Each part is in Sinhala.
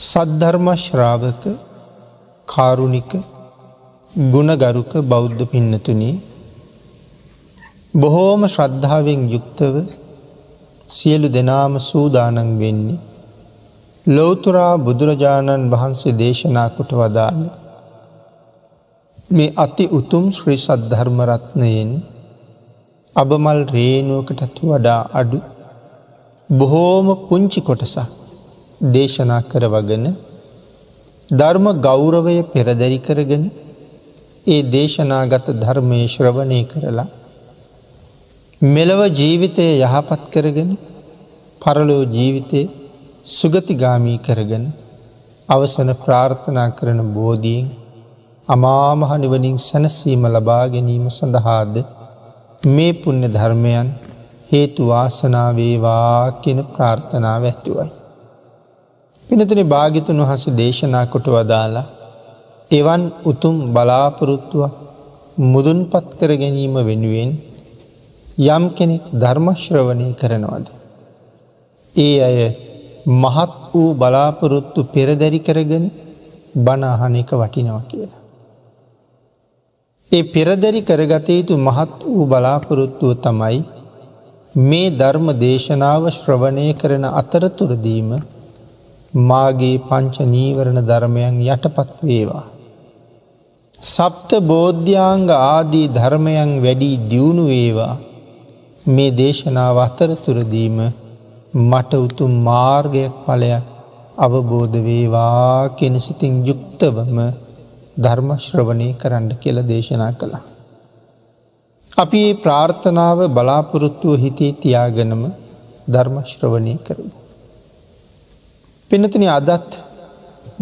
සද්ධර්මශ්‍රාවක කාරුණික ගුණගරුක බෞද්ධ පින්නතුනී බොහෝම ශ්‍රද්ධාවෙන් යුක්තව සියලු දෙනාම සූදානන් වෙන්නේ ලෝතුරා බුදුරජාණන් වහන්සේ දේශනා කොට වදාළ මේ අති උතුම් ශ්‍රී සද්ධර්මරත්නයෙන් අබමල් රේනුවකටත් වඩා අඩු බොහෝම පුංචි කොටසක්. දේශනා කරවගෙන ධර්ම ගෞරවය පෙරදැරි කරගෙන ඒ දේශනාගත ධර්මය ශ්‍රවණය කරලා මෙලව ජීවිතය යහපත් කරගෙන පරලෝ ජීවිතය සුගතිගාමී කරගෙන අවසන ප්‍රාර්ථනා කරන බෝධීෙන් අමාමහනිවනින් සැනසීම ලබා ගැනීම සඳහාද මේ පුුණ්‍ය ධර්මයන් හේතු වාසනාවේවා කියෙන ප්‍රාර්ථනාව ඇත්තුවයි. පිනතුනි භාගිතුන් වහස දේශනා කොට වදාලා එවන් උතුම් බලාපොරොත්තුවක් මුදුන් පත් කර ගැනීම වෙනුවෙන් යම් කෙනෙක් ධර්මශ්‍රවණය කරනවද. ඒ අය මහත් වූ බලාපොරොත්තු පෙරදැරි කරගෙන බනාහන එක වටිනව කියලා. ඒ පෙරදැරි කරගත යුතු මහත් වූ බලාපොරොත්තුව තමයි මේ ධර්ම දේශනාව ශ්‍රවණය කරන අතරතුරදීම මාගේ පංච නීවරණ ධර්මයන් යටපත් වේවා. සප්ත බෝධ්‍යාංග ආදී ධර්මයන් වැඩි දියුණු වේවා මේ දේශනාව අතරතුරදීම මට උතුම් මාර්ගයක් පලයක් අවබෝධ වේවා කෙන සිතින් යුක්තවම ධර්මශ්‍රවණය කරන්න කියල දේශනා කළා. අපි ඒ ප්‍රාර්ථනාව බලාපොරොත්තුව හිතේ තියාගනම ධර්මශ්‍රවණය කරමු. පිනතුන අදත්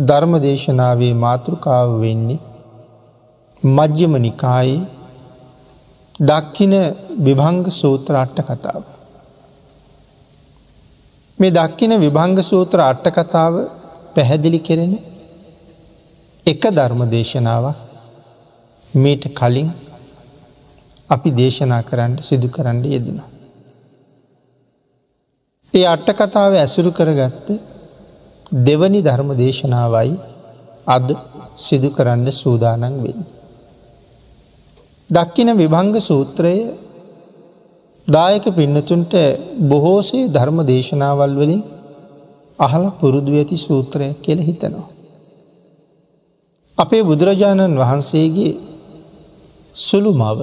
ධර්ම දේශනාවේ මාතෘකාව වෙන්නේ මජ්්‍යම නිකායේ දක්කින විභංග සූත්‍ර අට්ට කතාව. මේ දක්කින විභංග සූත්‍ර අට්ට කතාව පැහැදිලි කෙරෙන එක ධර්ම දේශනාවක් මීට කලින් අපි දේශනා කරන්න සිදු කරන්න යෙදෙන. ඒ අට්ට කතාව ඇසුරු කරගත්ත දෙවනි ධර්ම දේශනාවයි අද සිදු කරන්න සූදානන් වෙන්න. දක්කින විභංග සූත්‍රය දායක පින්නතුන්ට බොහෝසේ ධර්ම දේශනාවල් වලින් අහල පුරුදු ඇති සූත්‍රය කියල හිතනවා. අපේ බුදුරජාණන් වහන්සේගේ සුළු මව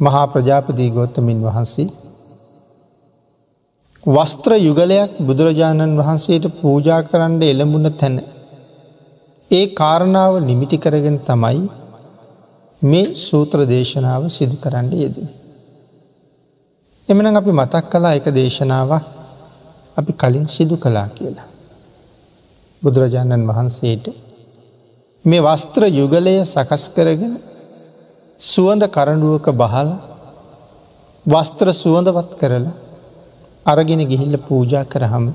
මහා ප්‍රජාපති ගොත්තමින් වහන්සේ වස්ත්‍ර යුගලයක් බුදුරජාණන් වහන්සේට පූජා කරන්න එළඹුණ තැන. ඒ කාරණාව නිමිති කරගෙන තමයි මේ සූත්‍ර දේශනාව සිදු කරන්න යෙදෙන. එමන අපි මතක් කලා එක දේශනාවක් අපි කලින් සිදු කලා කියලා. බුදුරජාණන් වහන්සේට මේ වස්ත්‍ර යුගලය සකස් කරගෙන සුවඳ කරඩුවක බහල වස්ත්‍ර සුවඳවත් කරලා අරගෙන ගිහිල්ල පූජා කරහම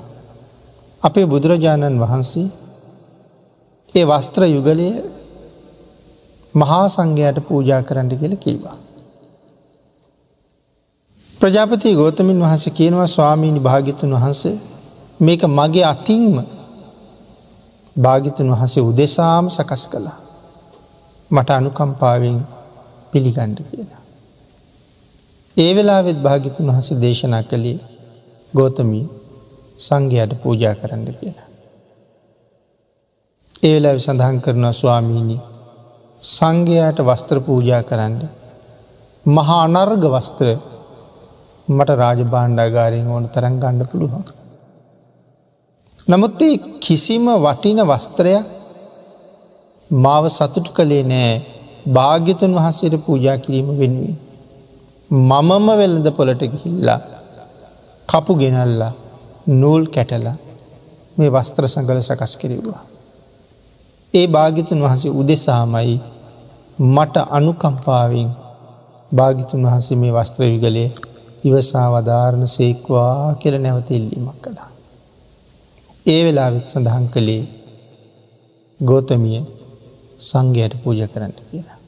අපේ බුදුරජාණන් වහන්සේ ඒ වස්ත්‍ර යුගලය මහා සංඝයට පූජා කරන්න කියල කීවා. ප්‍රජාපති ගෝතමින් වහස කියනවා ස්වාමීණි භාගිතුන් වහන්සේ මේක මගේ අතින්ම භාගිතුන් වහසේ උදෙසාම සකස් කළා. මට අනුකම්පාවෙන් පිළිගණ්ඩ කියලා. ඒ වෙලාවෙත් භාගිතුන් වහස දේශනා කළේ ගෝතමී සංඝයට පූජා කරන්න කියලා. ඒ වෙලා සඳහන් කරන ස්වාමීණී සංඝයාට වස්ත්‍ර පූජා කරන්න. මහා අනර්ග වස්ත්‍ර මට රාජබාණ්ඩාගාරයෙන් ඕන තරන් ගණ්ඩ පුළුවන්. නමුත් ඒ කිසිම වටින වස්ත්‍රයක් මාව සතුටු කළේ නෑ භාග්‍යතුන් වහන්සේට පූජා කිරීම වෙනුවෙන්. මමම වෙළඳ පොලට ගිහිල්ලා කපු ගෙනල්ලා නූල් කැටලා මේ වස්ත්‍ර සඟල සකස් කිරවා. ඒ භාගිතුන් වහසේ උදෙසාමයි මට අනුකම්පාවෙන් භාගිතුන් වහසේ මේ වස්ත්‍රවිගලේ ඉවසා වධාරණ සේක්වා කියල නැවතිල්ලීමක් කළා. ඒ වෙලාවෙත් සඳහන් කළේ ගෝතමිය සංඝයට පූජ කරන්න කියලා.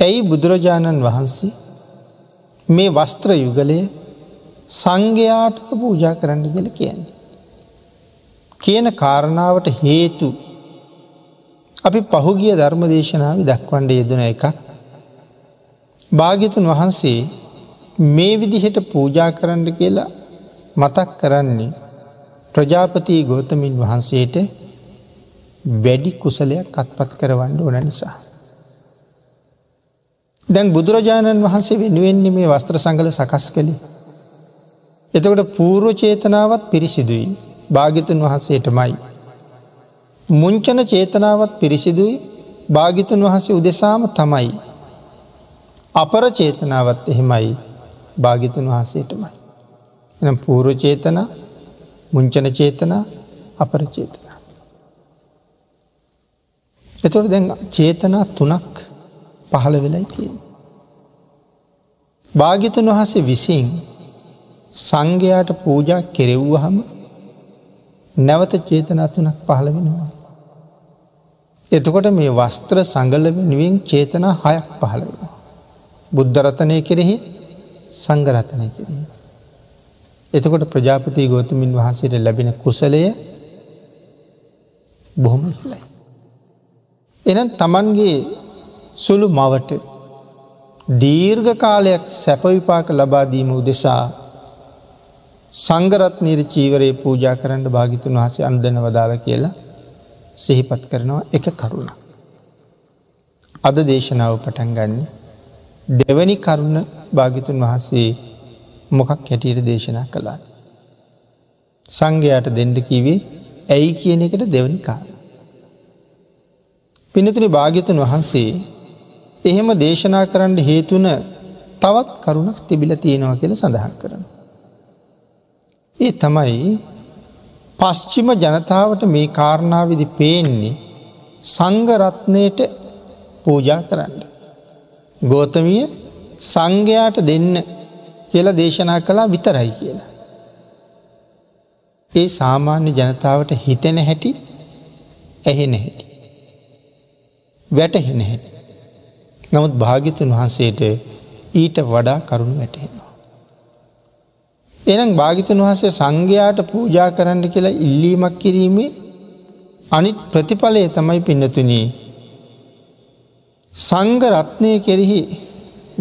ඇයි බුදුරජාණන් වහන්සේ මේ වස්ත්‍ර යුගලය සංඝයාට පූජා කරන්න කියල කියන්නේ. කියන කාරණාවට හේතු අපි පහුගිය ධර්ම දේශනාව දක්වන්ඩ යෙදන එකක් භාගිතුන් වහන්සේ මේ විදිහට පූජා කරන්න කියලා මතක් කරන්නේ ප්‍රජාපතිී ගෝතමින් වහන්සේට වැඩි කුසලයක් අත්පත් කරවන්න ඕන නිසා. දැන් බුදුරජාණන් වහන්සේ වෙනුවෙන්නේ මේ වස්ත්‍ර සංගල සකස් කළේ. එතකොට පූර්ව චේතනාවත් පිරිසිදුයි භාගිතුන් වහන්සේටමයි. මුංචන චේතනාවත් පිරිසිදුයි භාගිතුන් වහන්සේ උදෙසාම තමයි. අපර චේතනාවත් එහෙමයි භාගිතුන් වහන්සේටමයි. එනම් පූර්ව චේතන මුංචන චේතනා අපර චේතනා. එතොට දැන් චේතනා තුනක් පහළ වෙලයි තියෙන. භාගිතුන් වහසේ විසින් සංඝයාට පූජා කෙරෙව්වහම නැවත චේතනා තුනක් පහළ වෙනවා. එතකොට මේ වස්ත්‍ර සඟල වෙනුවෙන් චේතනා හයක් පහළ වෙනවා. බුද්ධරතනය කෙරෙහි සංගරතනය කෙරෙහි. එතකොට ප්‍රජාපති ගෝතමින් වහන්සේට ලැබෙන කුසලය බොහොම ඉලයි. එන තමන්ගේ සුළු මවට දීර්ඝ කාලයක් සැපවිපාක ලබාදීම උදෙසා සංගරත් නිර චීවරයේ පූජා කරන්න භාගිතුන් වහසේ අන්දන වදාළ කියලා සිහිපත් කරනවා එක කරුණ. අද දේශනාව පටන් ගන්න දෙවැනි කරුණ භාගිතුන් වහන්සේ මොකක් හැටියට දේශනා කළා. සංඝයාට දෙන්ඩ කිවේ ඇයි කියන එකට දෙවනි කාර. පිනතුනි භාගිතන් වහන්සේ එහෙම දේශනා කරන්න හේතුන තවත් කරුණක් තිබිල තියෙනවා කියල සඳහන් කරන. ඒ තමයි පශ්චිම ජනතාවට මේ කාරණාවිදි පේන්නේ සංගරත්නයට පූජා කරන්න. ගෝතමිය සංඝයාට දෙන්න කියලා දේශනා කළා විතරයි කියලා. ඒ සාමාන්‍ය ජනතාවට හිතෙන හැටි ඇහෙන හැටි. වැටහෙන හැටි. නමුත් භාගිතුන් වහන්සේට ඊට වඩා කරුණු වැටහෙනවා. එනම් භාගිතුන් වහන්සේ සංඝයාට පූජා කරන්න කියලා ඉල්ලීමක් කිරීමේ අනිත් ප්‍රතිඵලය තමයි පින්නතුනී. සංගරත්නය කෙරෙහි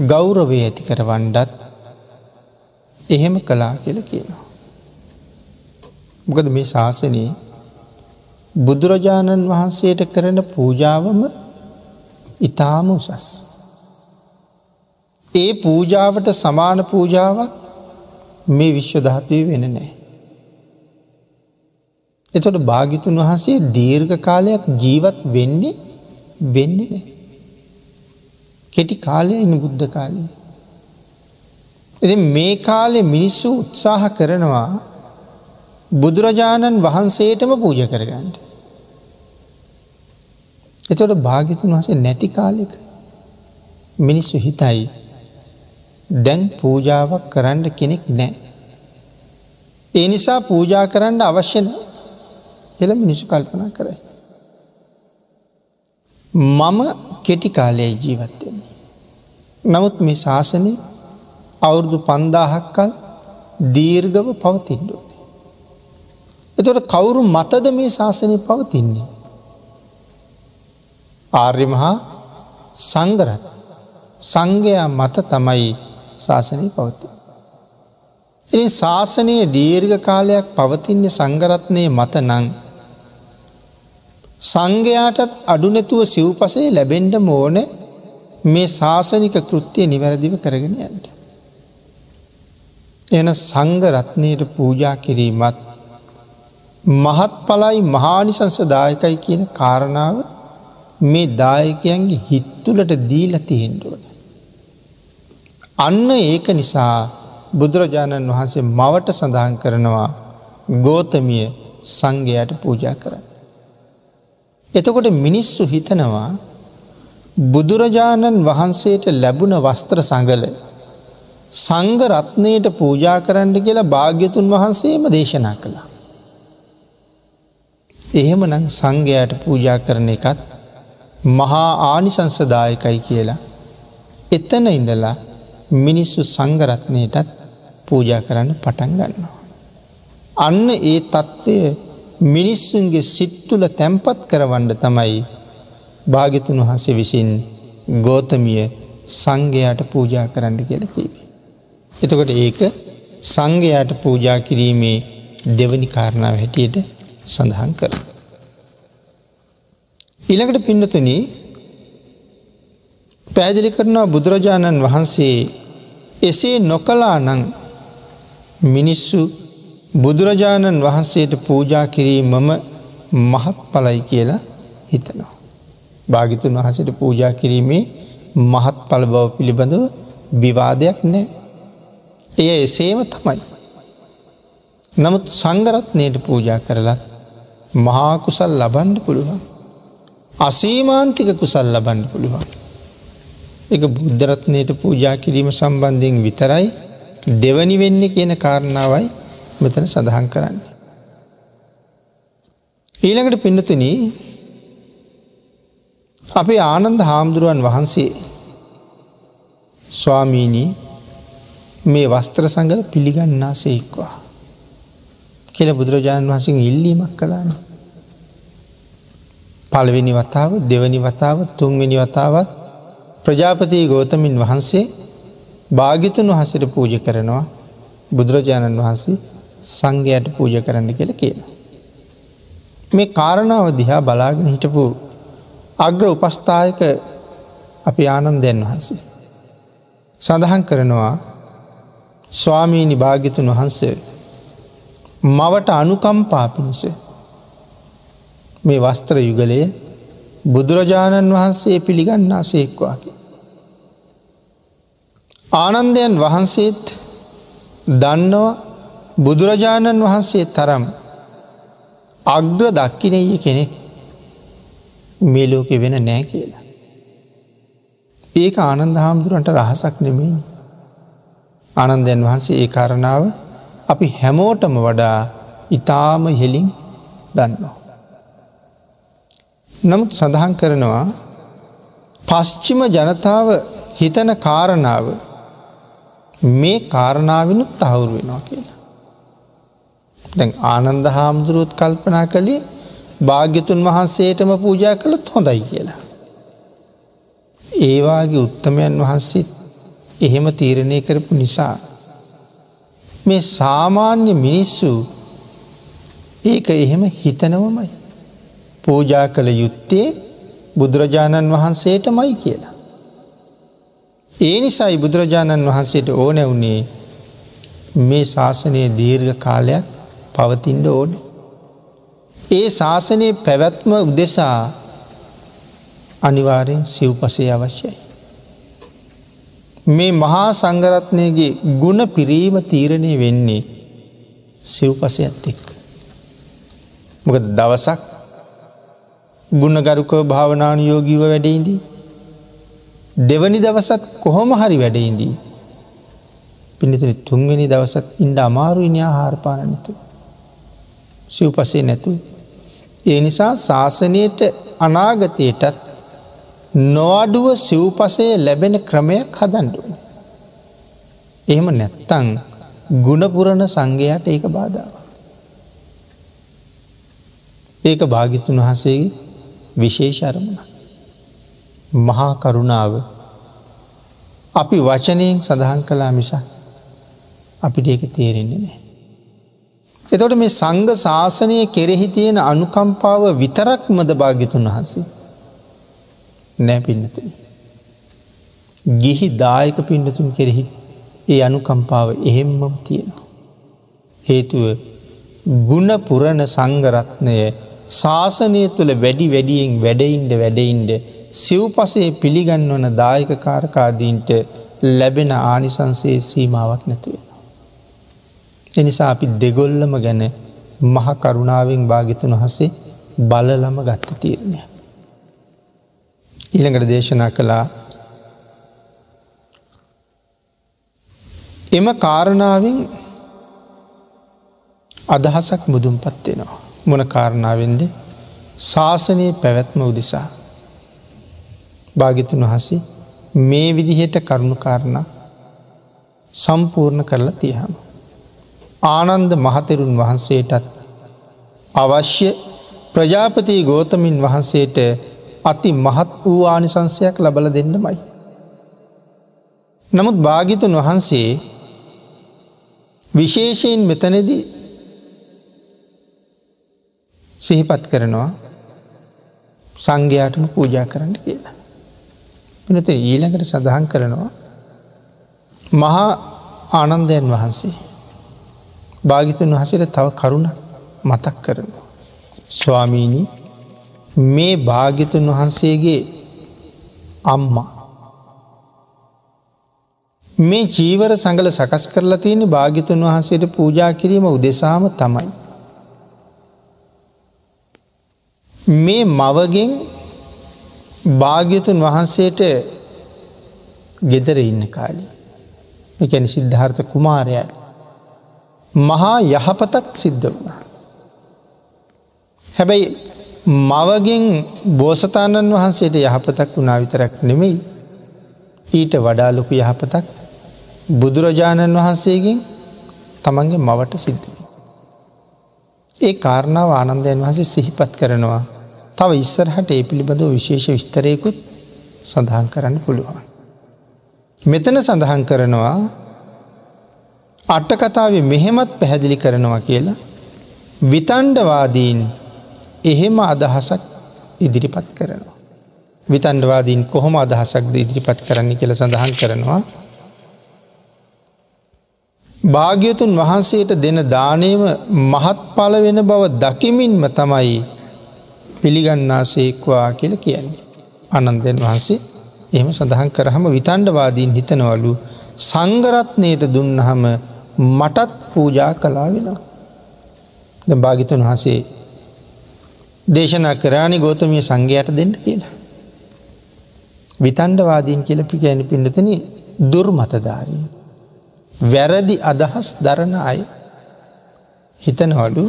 ගෞරවය ඇති කරවන්ඩත් එහෙම කලා කියල කියනවා. මොකද මේ ශාසනයේ බුදුරජාණන් වහන්සේට කරන පූජාවම ඉතාම උසස්. ඒ පූජාවට සමාන පූජාවක් මේ විශ්වධාතුවය වෙන නෑ. එතොට භාගිතුන් වහන්සේ දීර්ඝ කාලයක් ජීවත් වෙන්නේ වෙන්නේ නෑ. කෙටි කාලය ඉන බුද්ධ කාලයේ. එති මේ කාලෙ මිනිස්සු උත්සාහ කරනවා බුදුරජාණන් වහන්සේටම පූජ කරගන්නට. එතොට භාගිතුන් වහසේ නැති කාලෙක මිනිස්සු හිතයි දැන් පූජාවක් කරන්න කෙනෙක් නෑ. ඒ නිසා පූජා කරන්න අවශ්‍යන එල මිනිසු කල්පනා කරයි. මම කෙටි කාලයේ ජීවත්වයන්නේ. නමුත් මේ ශාසනය අවුරුදු පන්දාහක්කල් දීර්ගව පවතින්ඩුවනේ. එතොට කවුරු මතද මේ ශාසනය පවතින්නේ. ආර්ය මහා සංගරත් සංඝයා මත තමයි ශාසනය පවති. එ ශාසනයේ දීර්ඝ කාලයක් පවතින්නේ සංගරත්නය මත නං. සංඝයාටත් අඩුනැතුව සිව්පසේ ලැබෙන්ඩ මෝන මේ ශාසනික කෘත්තිය නිවැරදිව කරගෙන යන්න. එන සංගරත්නයට පූජා කිරීමත් මහත් පලයි මහානිසංසදායකයි කියන කාරණාව මේ දායකයන්ගේ හිත්තුලට දීල තියෙන්ඩුවන. අන්න ඒක නිසා බුදුරජාණන් වහන්සේ මවට සඳහන් කරනවා ගෝතමිය සංඝයට පූජා කර. එතකොට මිනිස්සු හිතනවා බුදුරජාණන් වහන්සේට ලැබුණ වස්ත්‍ර සඟල සංග රත්නයට පූජා කරන්න කියලා භාග්‍යතුන් වහන්සේම දේශනා කළා. එහෙම නම් සංඝයාට පූජා කරන එකත් මහා ආනිසංසදායකයි කියලා. එතන ඉඳලා මිනිස්සු සංගරත්නයටත් පූජා කරන්න පටන් ගන්නවා. අන්න ඒ තත්ත්වය මිනිස්සුන්ගේ සිත්තුල තැම්පත් කරවන්ඩ තමයි භාගිතුන් වහන්සේ විසින් ගෝතමිය සංඝයාට පූජා කරන්න කියල කීවේ. එතකොට ඒක සංඝයාට පූජා කිරීමේ දෙවනි කාරණාව හැටියට සඳහන් කර. ඊළඟට පින්නතුන පැදිලි කරනවා බුදුරජාණන් වහන්සේ එසේ නොකලා නං මිනිස්සු බුදුරජාණන් වහන්සේට පූජා කිරීමම මහත් පලයි කියලා හිතනවා. භාගිතුන් වහසට පූජා කිරීමේ මහත් පල බව පිළිබඳව විවාදයක් නෑ. එය එසේම තමයි. නමුත් සංගරත්නයට පූජා කරලා මහාකුසල් ලබන්ඩ පුළුවන්. අසීමාන්තික කුසල් ලබන්ඩ පුළුවන්. එක බුද්ධරත්නයට පූජා කිරීම සම්බන්ධයෙන් විතරයි දෙවනි වෙන්න කියන කාරණාවයි මෙතන සඳහන් කරන්න. ඊළඟට පින්නතුන අපේ ආනන්ද හාමුදුරුවන් වහන්සේ ස්වාමීණී මේ වස්ත්‍ර සඟල පිළිගන්නා සේක්වා. කියල බුදුරජාණන් වහසින් ඉල්ලීමක් කලාන. පළවෙනි වතාව දෙවනි වතාව තුන්වෙනි වතාවත් ප්‍රජාපතිී ගෝතමින් වහන්සේ භාගිතුන් වහසට පූජ කරනවා බුදුරජාණන් වහන්සේ සංඝයට පූජ කරන්න කියල කියන. මේ කාරණාව දිහා බලාගෙන හිටපු අග්‍ර උපස්ථායක අපි ආනන්දයන් වහන්සේ. සඳහන් කරනවා ස්වාමීණි භාගිතුන් වහන්සේ මවට අනුකම්පා පිණිස මේ වස්ත්‍ර යුගලය බුදුරජාණන් වහන්සේ පිළිගන්නා සේක්වාකි. ආනන්දයන් වහන්සේත් දන්නවා බුදුරජාණන් වහන්සේ තරම් අග්‍ර දක්කිනය කෙනෙක් මේ ලෝකෙ වෙන නෑ කියලා. ඒක ආනන්ද හාමුදුරන්ට රහසක් නෙමෙයි. ආනන්දයන් වහන්සේ ඒ කාරණාව අපි හැමෝටම වඩා ඉතාම හෙලින් දන්නවා. නමුත් සඳහන් කරනවා පශ්චිම ජනතාව හිතන කාරණාව මේ කාරණාවනුත් තහවුරු වෙනවා කියලා. දැන් ආනන්ද හාමුදුරුවත් කල්පනා කළේ භාග්‍යතුන් වහන්සේටම පූජා කළත් හොඳයි කියලා. ඒවාගේ උත්තමයන් වහන්සේත් එහෙම තීරණය කරපු නිසා. මේ සාමාන්‍ය මිනිස්සු ඒක එහෙම හිතනවමයි. පූජා කළ යුත්තේ බුදුරජාණන් වහන්සේට මයි කියලා. ඒ නිසායි බුදුරජාණන් වහන්සේට ඕන වුණේ මේ ශාසනය දීර්ඝ කාලයක් පවතින්ට ඕන. ඒ ශාසනයේ පැවැත්ම උදෙසා අනිවාරයෙන් සිව්පසේ අවශ්‍යයි. මේ මහා සංගරත්නයගේ ගුණ පිරීම තීරණය වෙන්නේ සිව්පසයත් එක්. මොකද දවසක් ගුණගරුකව භාවනානුයෝගීව වැඩයින්දී. දෙවනි දවසත් කොහොම හරි වැඩයින්දී. පිනිතුනි තුන්වෙනි දවසත් ඉන්ඩ අමාරු ඉනියා හාරපානනතු. සිව්පසේ නැතු. ඒ නිසා ශාසනයට අනාගතයටත් නොඅඩුව සිව්පසය ලැබෙන ක්‍රමයක් හදන්ඩුවන. එහෙම නැත්තං ගුණපුරණ සංඝයට ඒක බාධාව. ඒක භාගිතුන් වහසේගේ විශේෂරමුණ. මහා කරුණාව අපි වචනයෙන් සඳහන් කලා මිසා අපිට ඒක තේරෙන්නේ නෑ. එතොට මේ සංඝ ශාසනය කෙරෙහි තියෙන අනුකම්පාව විතරක්මද භාගිතුන් වහන්සේ නෑ පින්නතුන. ගිහි දායක පින්නතුන් කෙරෙහි ඒ අනුකම්පාව එහෙම්මම් තියෙනවා. හේතුව ගුණ පුරණ සංගරත්නය ශාසනය තුළ වැඩි වැඩියෙන් වැඩයින්ඩ වැඩයින්ඩ සිව්පසේ පිළිගන්නවන දායක කාරකාදීන්ට ලැබෙන ආනිසන්සේ සීමාවක් නැතුවෙන. එනිසා අපි දෙගොල්ලම ගැන මහ කරුණාවෙන් භාගිතුන් වහසේ බලලම ගත්ත තීරණය. ඊළඟට දේශනා කළා එම කාරණාවෙන් අදහසක් මුදුම් පත්වෙනවා. මොන කාරණාවෙන්ද ශාසනයේ පැවැත්ම උදෙසා. භාගිතුන් වහසේ මේ විදිහට කරුණු කාරණ සම්පූර්ණ කරලා තියහම. ආනන්ද මහතෙරුන් වහන්සේටත් අවශ්‍ය ප්‍රජාපති ගෝතමින් වහන්සේට අති මහත් වූ ආනිසංසයක් ලබල දෙන්නමයි. නමුත් භාගිතුන් වහන්සේ විශේෂයෙන් මෙතනදී සිහිපත් කරනවා සංඝයාටම පූජා කරන්න කියලා. පිනත ඊළඟට සඳහන් කරනවා මහා ආනන්දයන් වහන්සේ භාගිතන් වහසට තව කරුණ මතක් කරනවා. ස්වාමීණී මේ භාගිතුන් වහන්සේගේ අම්මා මේ ජීවර සඟල සකස් කරලා තියෙන භාගිතුන් වහන්සේට පූජා කිරීම උදෙසාම තමයි. මේ මවගෙන් භාග්‍යතුන් වහන්සේට ගෙදර ඉන්න කාලි. එකැනි සිද්ධාර්ථ කුමාරයයි. මහා යහපතක් සිද්ධ වුණා. හැබැයි මවගෙන් බෝසතාණන් වහන්සේට යහපතක් වුණා විතරක් නෙමෙයි ඊට වඩාලොකු යහපතක් බුදුරජාණන් වහන්සේගෙන් තමන්ගේ මවට සිද්ධ. ඒ කාරණාව ආනන්දයන් වහන්සේ සිහිපත් කරනවා තව ඉස්සරහට ඒ පිළිබඳව විශේෂ විස්තරයකුත් සඳහන් කරන්න පුළුවන්. මෙතන සඳහන් කරනවා අට්ටකතාව මෙහෙමත් පැහැදිලි කරනවා කියලා විතන්ඩවාදීන් එහෙම අදහසක් ඉදිරිපත් කරනවා. විතන්ඩවාදීන් කොහොම අදහසක්ද ඉදිරිපත් කරන්න කියල සඳහන් කරනවා. භාග්‍යතුන් වහන්සේට දෙන දානයම මහත් පල වෙන බව දකිමින්ම තමයි පිළිගන්නා සේක්වා කියල කියන්නේ. අනන්දයන් වහන්සේ එහෙම සඳහන් කරහම විතන්ඩවාදීන් හිතනවලු සංගරත්නයට දුන්නහම මටත් පූජා කලා වෙනවා. ද භාගිතන් වහසේ දේශනා කරානි ගෝතමිය සංඝයට දෙන්න කියලා. විතන්ඩවාදීන් කියල පිකැනි පිඩතන දුර්මතධාරීන්. වැරදි අදහස් දරන අය හිතනවලු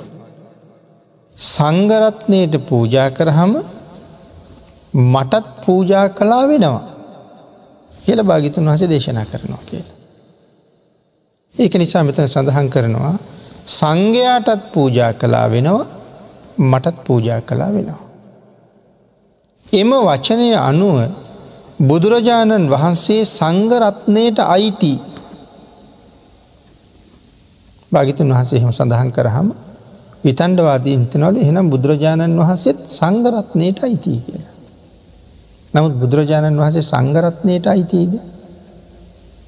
සංගරත්නයට පූජා කරහම මටත් පූජා කලා වෙනවා කියල භාගිතුන් වහස දේශනා කරනවා කියල. ඒක නිසා මෙතන සඳහන් කරනවා සංඝයාටත් පූජා කලා වෙනවා මටත් පූජා කලා වෙනවා. එම වචනය අනුව බුදුරජාණන් වහන්සේ සංගරත්නයට අයිති භාගිතුන් වහන්සේ එහෙම සඳහන් කරහම විතන්ඩවාදී ඉන්තනවල එහෙනම් බුදුරජාණන් වහන්සේත් සංගරත්නයට අයිතිය කියලා. නමුත් බුදුරජාණන් වහන්සේ සංගරත්නයට අයිතිීද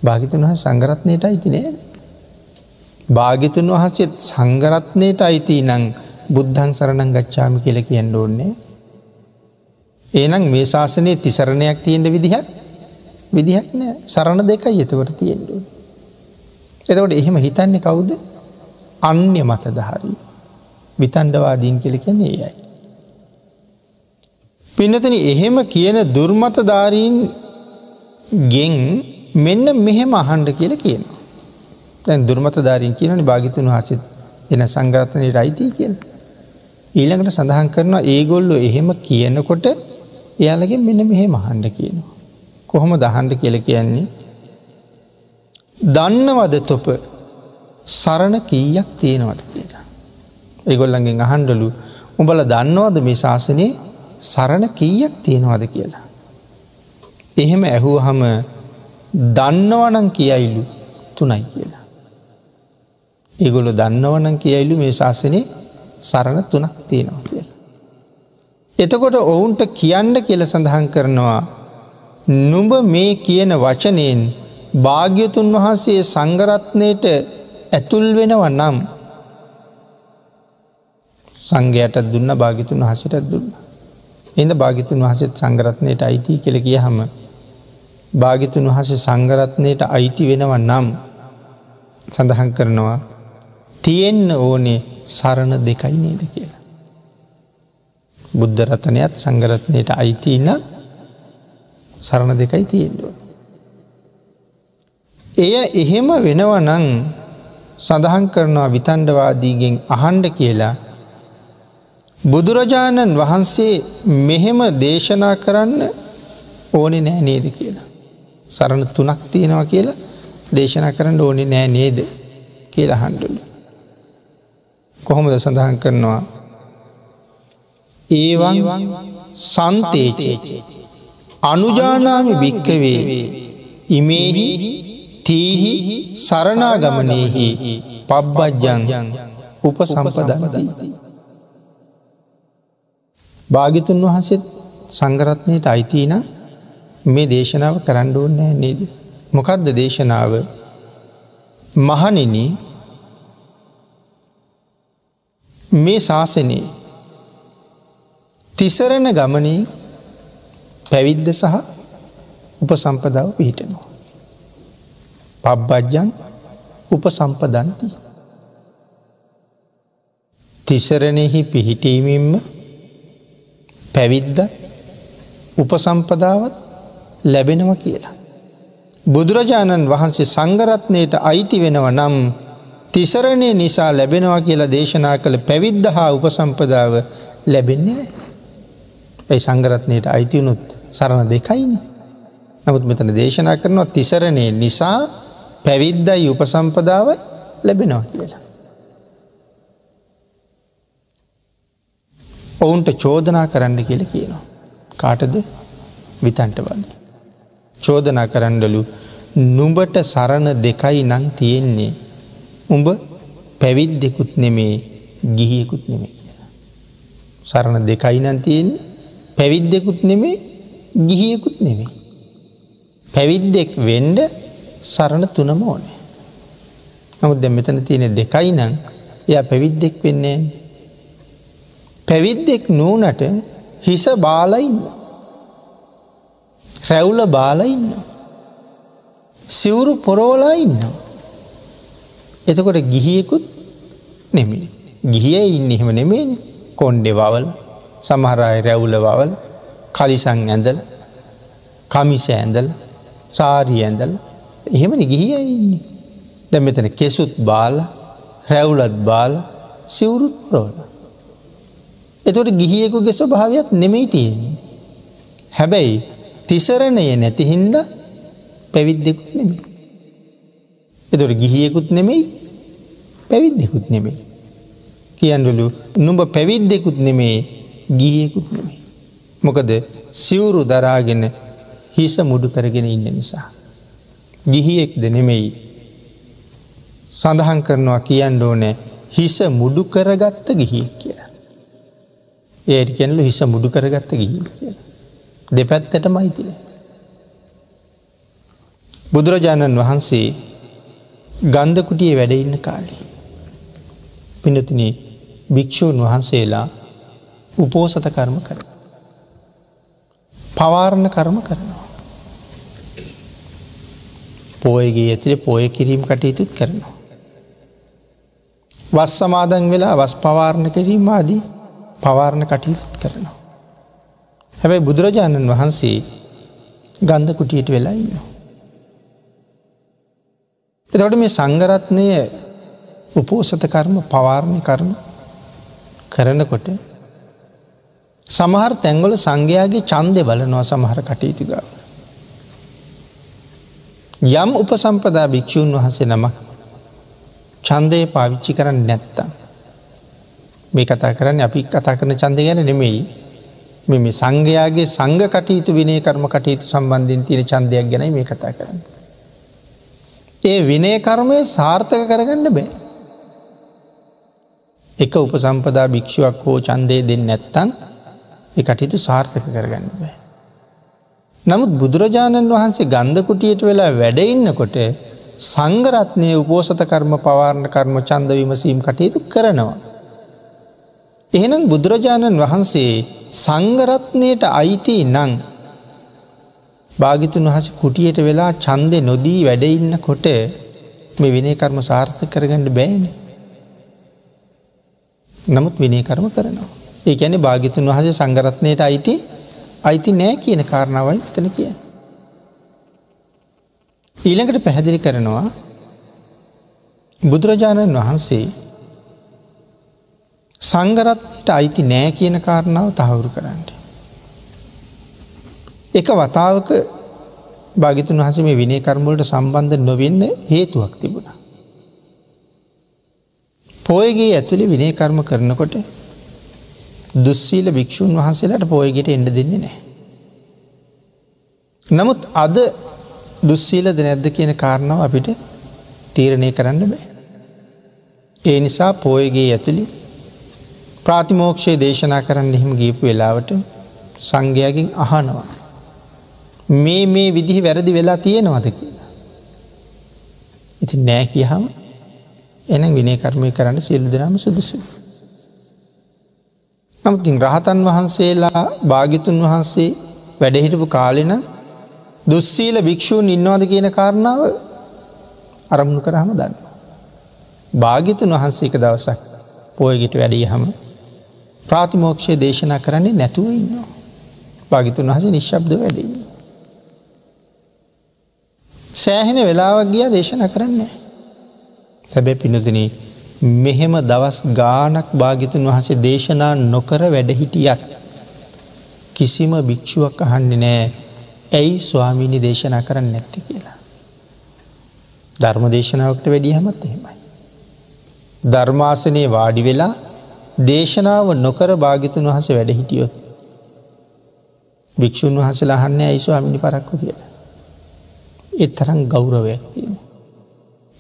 භාගිතුන් වහ සංගරත්නයට අයිති නෑ. භාගිතුන් වහන්සේත් සංගරත්නයට අයිති නං බුද්ධන් සරණං ගච්ඡාමි කියල කියන්න ඕන්නේ. ඒනම් මේ ශාසනය තිසරණයක් තියෙන්ට විදිහක් විදිහක් නෑ සරණ දෙකයි එතකොට තියෙන්ඩුව. එතකොට එහෙම හිතන්නේ කවුද අන්‍ය මතදහරී. විතන්ඩවාදීන් කෙල කියන්නේ ඒයයි. පිනතන එහෙම කියන දුර්මතධාරීන් ගෙන් මෙන්න මෙහෙම අහන්ඩ කියල කියනවා. තැන් දුර්මතධාරීන් කියනනි භාගිතුන් වහසත් එන සංග්‍රතනය රයිතිය කියල. ඊළඟට සඳහන් කරනවා ඒගොල්ලො එහෙම කියනකොට එයාලගේ මෙන්න මෙහෙ මහන්ඩ කියනවා. කොහොම දහන්ඩ කියල කියන්නේ. දන්නවද තොප සරණ කීයක් තියෙනවද කියලා. ඒගොල්ලන්ගෙන් අහන්ඩලු උඹල දන්නවද මේ ශාසනයේ සරණ කීයක් තියෙනවද කියලා. එහෙම ඇහුව හම දන්නවනං කියයිලු තුනයි කියලා. ඒගොලු දන්නවනං කියයිලු මේ ශාසනයේ සරණ තුනක් තියෙනවා කියලා. එතකොට ඔවුන්ට කියන්න කියල සඳහන් කරනවා නුඹ මේ කියන වචනයෙන් භාග්‍යතුන් වහන්සේ සංගරත්නයට ඇතුල් වෙනව නම් සංඝයටත් දුන්න භාගිතුන් වහසටත් දුන්න. එඳ භාගිතුන් වහසත් සංගරත්නයට අයිති කෙළ කිය හම භාගිතුන් වහස සංගරත්නයට අයිති වෙනව නම් සඳහන් කරනවා තියෙන්න ඕනේ සරණ දෙකයි නේද කියලා. බුද්ධරතනයත් සංගරත්නයට අයිතින්න සරණ දෙකයි තියෙන්ඩුව. එය එහෙම වෙනව නං සඳහන් කරනවා විතන්ඩවාදීගෙන් අහන්ඩ කියලා බුදුරජාණන් වහන්සේ මෙහෙම දේශනා කරන්න ඕනෙ නෑ නේද කියලා. සරණ තුනක් තියෙනවා කියලා දේශනා කරන්න ඕනෙ නෑ නේද කියලා හන්ඩුලු. කොහොමද සඳහන් කරනවා ඒවන් සන්තේචේච අනුජානාමි භික්කවේ ඉමේහි තීහි සරනාගමනයහි පබ්බජ්ජං උප සම්පදති. භාගිතුන් වහන්සේත් සංගරත්නයට අයිතින මේ දේශනාව කරන්න ඕන්නෑ නේද. මොකක්ද දේශනාව මහනෙන මේ ශාසනයේ තිසරණ ගමනේ පැවිද්ද සහ උපසම්පදාව පිහිටනවා. පබ්බජ්ජන් උපසම්පදන්ති. තිසරණෙහි පිහිටීමෙන්ම පැවිද්ද උපසම්පදාවත් ලැබෙනව කියලා. බුදුරජාණන් වහන්සේ සංගරත්නයට අයිති වෙනව නම් තිසරණය නිසා ලැබෙනවා කියලා දේශනා කළ පැවිද්ධ හා උපසම්පදාව ලැබෙන්නේ ඇයි සංගරත්නයට අයිතිවුණුත් සරණ දෙකයින. නමුත් මෙතන දේශනා කරනවා තිසරණය නිසා පැවිද්දයි උපසම්පදාව ලැබෙනවා කියලා. ඔවුන්ට චෝදනා කරන්න කියල කියනවා. කාටද විතන්ට වද. චෝදනා කරන්නඩලු නුඹට සරණ දෙකයි නං තියෙන්නේ. උඹ පැවිද්දෙකුත් නෙමේ ගිහියකුත් නෙමේ කියලා. සරණ දෙකයි නන් තියෙන්නේ පැවිද්දෙකුත් නෙමේ ගිහියකුත් නෙමේ. පැවිද්දෙක් වෙන්ඩ සරණ තුනම ඕනේ. නමුත් දැ මෙතන තියෙන දෙකයි නං එය පැවිද්දෙක් වෙන්නේ පැවිද්දෙක් නූනට හිස බාලයින්න. රැවුල බාලඉන්න. සිවුරු පොරෝලා ඉන්න. එතකොට ගිහියෙකුත් නෙමි. ගිහිය ඉන්න එහෙම නෙමේන කොන්්ඩෙ වවල සමහරය රැවුල වවල කලිසං ඇඳල් කමිස ඇඳල් සාරී ඇඳල් එහෙමනි ගිහිය ඉන්නේ. දැ මෙතන කෙසුත් බාල රැවුලත් බාල සිවුරුත් පරෝල. එතොට ගිහියෙකුගේ ස්වභාවයක් නෙමෙයි තියෙන්නේ. හැබැයි තිසරණය නැතිහින්ද පැවිද්දෙකුත් නෙමේ. එතොට ගිහියෙකුත් නෙමෙයි පැවිද්දෙකුත් නෙමෙයි. කියන්නලු නුඹ පැවිද්දෙකුත් නෙමේ ගිහියෙකුත් නෙමේ. මොකද සිවුරු දරාගෙන හිස මුඩු කරගෙන ඉන්න නිසා. ගිහියෙක්ද නෙමෙයි සඳහන් කරනවා කියන්න ඕනෑ හිස මුඩු කරගත්ත ගිහියෙක් කියලා. ඒට කැනලු හිස මුඩු කරගත්ත ගිහි කිය. දෙපැත්තට මයිතිල. බුදුරජාණන් වහන්සේ ගන්ධකුටියේ වැඩඉන්න කාලේ. පිනතින භික්‍ෂූන් වහන්සේලා උපෝසත කර්ම කර. පවාරණ කර්ම කරනවා. පෝයගේ ඇතිර පෝය කිරීම කටයුතුත් කරනවා. වස් සමාදන් වෙලා වස් පවාරණ කිරීම ආදී පවාරණ කටයුතුත් කරනවා. හැබැයි බුදුරජාණන් වහන්සේ ගන්ධ කුටියට වෙලා ඉන්න. එතොට මේ සංගරත්නය උපෝසත කර්ම පවාරණය කරන කරනකොට සමහර තැංගොල සංඝයාගේ චන්දය බලනවා සමහර කටයුතුගාව. යම් උපසම්පදා භික්‍ෂූන් වහසේ නමක් චන්දය පාවිච්චි කරන්න නැත්තම්. මේ කතා කරන්න අපි කතා කරන චන්ද ගැන නෙමෙයි මෙ සංඝයාගේ සංඝ කටයුතු විනේ කර්ම කටයුතු සම්බන්ධින් තියෙන චන්දයක් ගැන මේ කතා කරන්න. ඒ විනය කර්මය සාර්ථක කරගන්න බෑ. එක උපසම්පදා භික්ෂුවක් හෝ චන්දය දෙන්න නැත්තන් කටයුතු සාර්ථක කරගන්න බෑ. නමුත් බුදුරජාණන් වහන්සේ ගන්ධකුටියට වෙලා වැඩඉන්නකොට සංගරත්නය උපෝසත කර්ම පවාරණ කර්ම චන්ද විමසීම් කටයුතු කරනවා. එහෙනම් බුදුරජාණන් වහන්සේ සංගරත්නයට අයිති නං භාගිතුන් වහස කුටියට වෙලා චන්දය නොදී වැඩඉන්න කොට මේ විනේ කර්ම සාර්ථ කරගන්න බෑන. නමුත් විනේ කර්ම කරනවා. ඒ ඇන භාගිතුන් වහස සංගරත්නයට අයිති අයිති නෑ කියන කාරණාවයි තන කිය. ඊළඟට පැහැදිලි කරනවා බුදුරජාණන් වහන්සේ සංගරත්ට අයිති නෑ කියන කාරණාව තහවුරු කරන්නට. එක වතාවක භාගිතුන් වහස මේ විනේ කර්මුලට සම්බන්ධ නොවෙන්න හේතුවක් තිබුණ. පෝයගේ ඇතුළි විනේ කර්ම කරනකොට දුස්සීල භික්‍ෂූන් වහන්සේලාට පෝයගෙට එඩ දෙන්නේ නෑ. නමුත් අද දුස්සීලද නැද්ද කියන කාරණාව අපිට තීරණය කරන්න බෑ. ඒ නිසා පෝයගේ ඇතුළි ප්‍රාතිමෝක්ෂය දේශනා කරන්න එහෙම ගීපු වෙලාවට සංඝයාගෙන් අහනවා. මේ මේ විදිහි වැරදි වෙලා තියෙනවද කියලා. ඉති නෑ කියහම එන විනේ කර්මය කරන්න සියලු දෙනාම සුදුසු. නමුතින් රහතන් වහන්සේලා භාගිතුන් වහන්සේ වැඩහිටපු කාලෙන දුස්සීල භික්‍ෂූන් ඉන්නවාද කියන කාරණාව අරමුණු කරහම දන්න. භාගිතුන් වහන්සේක දවසක් පෝයගෙට වැඩිය හම ප්‍රාතිමෝක්ෂය දේශනා කරන්නේ නැතුව ඉන්නවා. භාගිතුන් වහස නිශ්ශබ්ද වැඩින්න. සෑහෙන වෙලාවක් ගිය දේශන කරන්නේ. හැබැ පිනතින මෙහෙම දවස් ගානක් භාගිතුන් වහසේ දේශනා නොකර වැඩහිටියත්. කිසිම භික්‍ෂුවක් අහන්නේ නෑ ඇයි ස්වාමීණි දේශනා කරන්න නැත්ති කියලා. ධර්ම දේශනාවකට වැඩිය හමත් එහෙමයි. ධර්මාසනයේ වාඩි වෙලා දේශනාව නොකර භාගිතුන් වහස වැඩ හිටියොත්. භික්‍ෂූන් වහසලා හන්න ඇයිස්වාමිනි පරක්කු කියලා. එත් තරම් ගෞරවයක් තියෙන.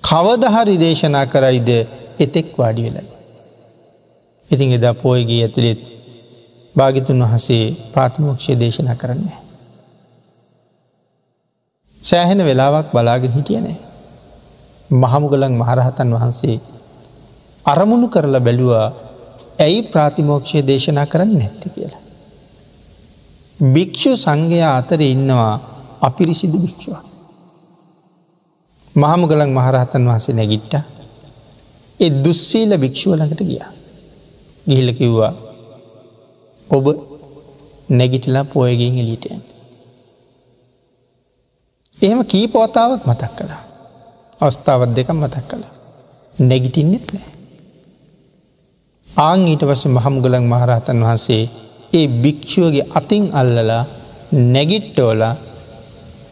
කවදහරි දේශනා කරයිද එතෙක් වාඩි වෙලයි. ඉතින් එදා පෝයගේ ඇතුළෙත් භාගිතුන් වහසේ ප්‍රාතිමෝක්ෂය දේශනා කරන්නේ. සෑහෙන වෙලාවක් බලාගෙන හිටියනෑ. මහමුගලන් මහරහතන් වහන්සේ අරමුණු කරලා බැලුවා ඇයි ප්‍රාතිමෝක්ෂය දේශනා කරන්න නැත්ති කියලා. භික්‍ෂු සංඝයා අතර ඉන්නවා අපිරිසිදු භික්ෂුවක්. මහමුගලන් මහරහතන් වහසේ නැගිට්ට එ දුස්සීල භික්ෂුවලකට ගිය. ගිහිල කිව්වා ඔබ නැගිටලා පෝයගෙන් එලිටයන්. එහෙම කීපවතාවක් මතක් කළා. අවස්ථාවත් දෙක මතක් කළා. නැගිටින්නෙත් නෑ. ආං ඊට පස මහමුගලන් මහරහතන් වහන්සේ ඒ භික්‍ෂුවගේ අතින් අල්ලලා නැගිට්ටෝල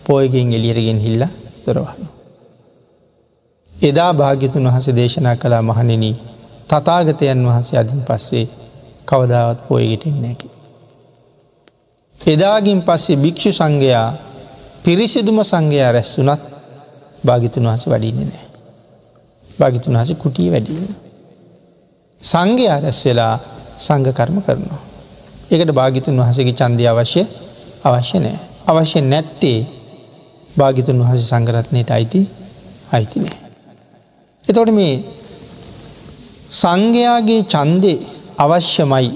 පෝයගෙන් එලියරගෙන් හිල්ල දොරවහන. එදා භාග්‍යතුන් වහස දේශනා කලා මහනෙන තතාගතයන් වහන්සේ අදින් පස්සේ කවදාවත් පෝයගෙටින් නැකි. එදාගින් පස්සේ භික්‍ෂු සංඝයා පිරිසිදුම සංඝයා රැස් වනත් භාගිතුන් වහස වඩින්නේ නෑ. භාගිතුන් වහස කුටිය වැඩීම. සංඝයා රැස් වෙලා සංඝකර්ම කරනවා. එකට භාගිතුන් වහසගේ චන්දය අවශ්‍ය අවශ්‍ය නෑ. අවශ්‍ය නැත්තේ භාගිතුන් වහස සංගරත්නයට අයිති අයිති නෑ. එතොට මේ සංඝයාගේ චන්දය අවශ්‍යමයි